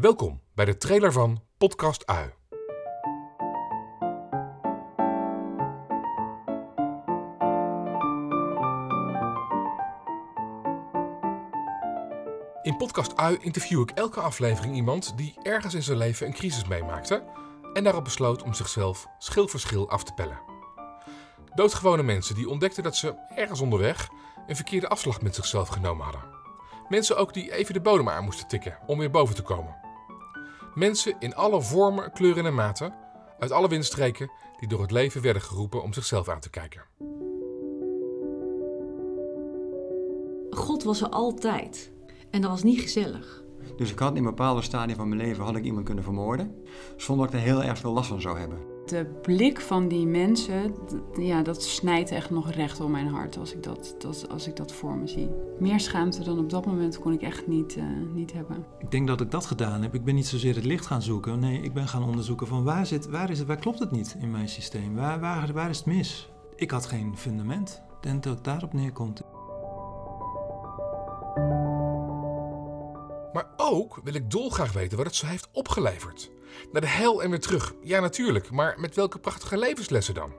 Welkom bij de trailer van Podcast Ui. In Podcast Ui interview ik elke aflevering iemand die ergens in zijn leven een crisis meemaakte en daarop besloot om zichzelf schil voor schil af te pellen. Doodgewone mensen die ontdekten dat ze ergens onderweg een verkeerde afslag met zichzelf genomen hadden. Mensen ook die even de bodem aan moesten tikken om weer boven te komen. Mensen in alle vormen, kleuren en maten, uit alle windstreken, die door het leven werden geroepen om zichzelf aan te kijken. God was er altijd. En dat was niet gezellig. Dus ik had in bepaalde stadia van mijn leven had ik iemand kunnen vermoorden, zonder dat ik er heel erg veel last van zou hebben. De blik van die mensen, ja, dat snijdt echt nog recht op mijn hart als ik dat, dat, als ik dat voor me zie. Meer schaamte dan op dat moment kon ik echt niet, eh, niet hebben. Ik denk dat ik dat gedaan heb. Ik ben niet zozeer het licht gaan zoeken. Nee, ik ben gaan onderzoeken van waar, zit, waar, is het, waar klopt het niet in mijn systeem? Waar, waar, waar is het mis? Ik had geen fundament. Ik denk dat het daarop neerkomt. Maar ook wil ik dolgraag weten wat het zo heeft opgeleverd. Naar de hel en weer terug. Ja, natuurlijk, maar met welke prachtige levenslessen dan?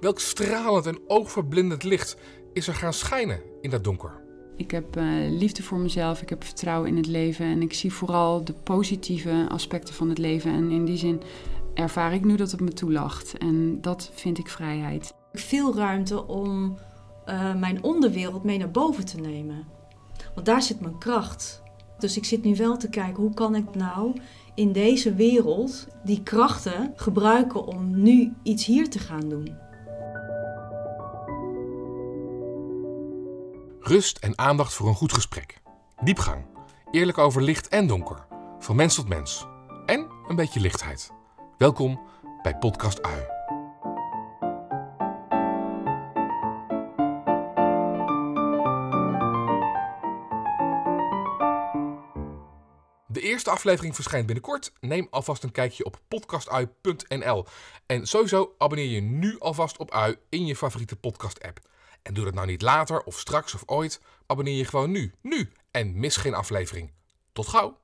Welk stralend en oogverblindend licht is er gaan schijnen in dat donker? Ik heb eh, liefde voor mezelf, ik heb vertrouwen in het leven en ik zie vooral de positieve aspecten van het leven. En in die zin ervaar ik nu dat het me toelacht. En dat vind ik vrijheid. Veel ruimte om eh, mijn onderwereld mee naar boven te nemen. Want daar zit mijn kracht. Dus ik zit nu wel te kijken hoe kan ik nou in deze wereld die krachten gebruiken om nu iets hier te gaan doen. Rust en aandacht voor een goed gesprek. Diepgang. Eerlijk over licht en donker. Van mens tot mens. En een beetje lichtheid. Welkom bij Podcast Ui. Eerste aflevering verschijnt binnenkort. Neem alvast een kijkje op podcastui.nl. En sowieso abonneer je nu alvast op Ui in je favoriete podcast-app. En doe dat nou niet later of straks of ooit. Abonneer je gewoon nu. Nu. En mis geen aflevering. Tot gauw.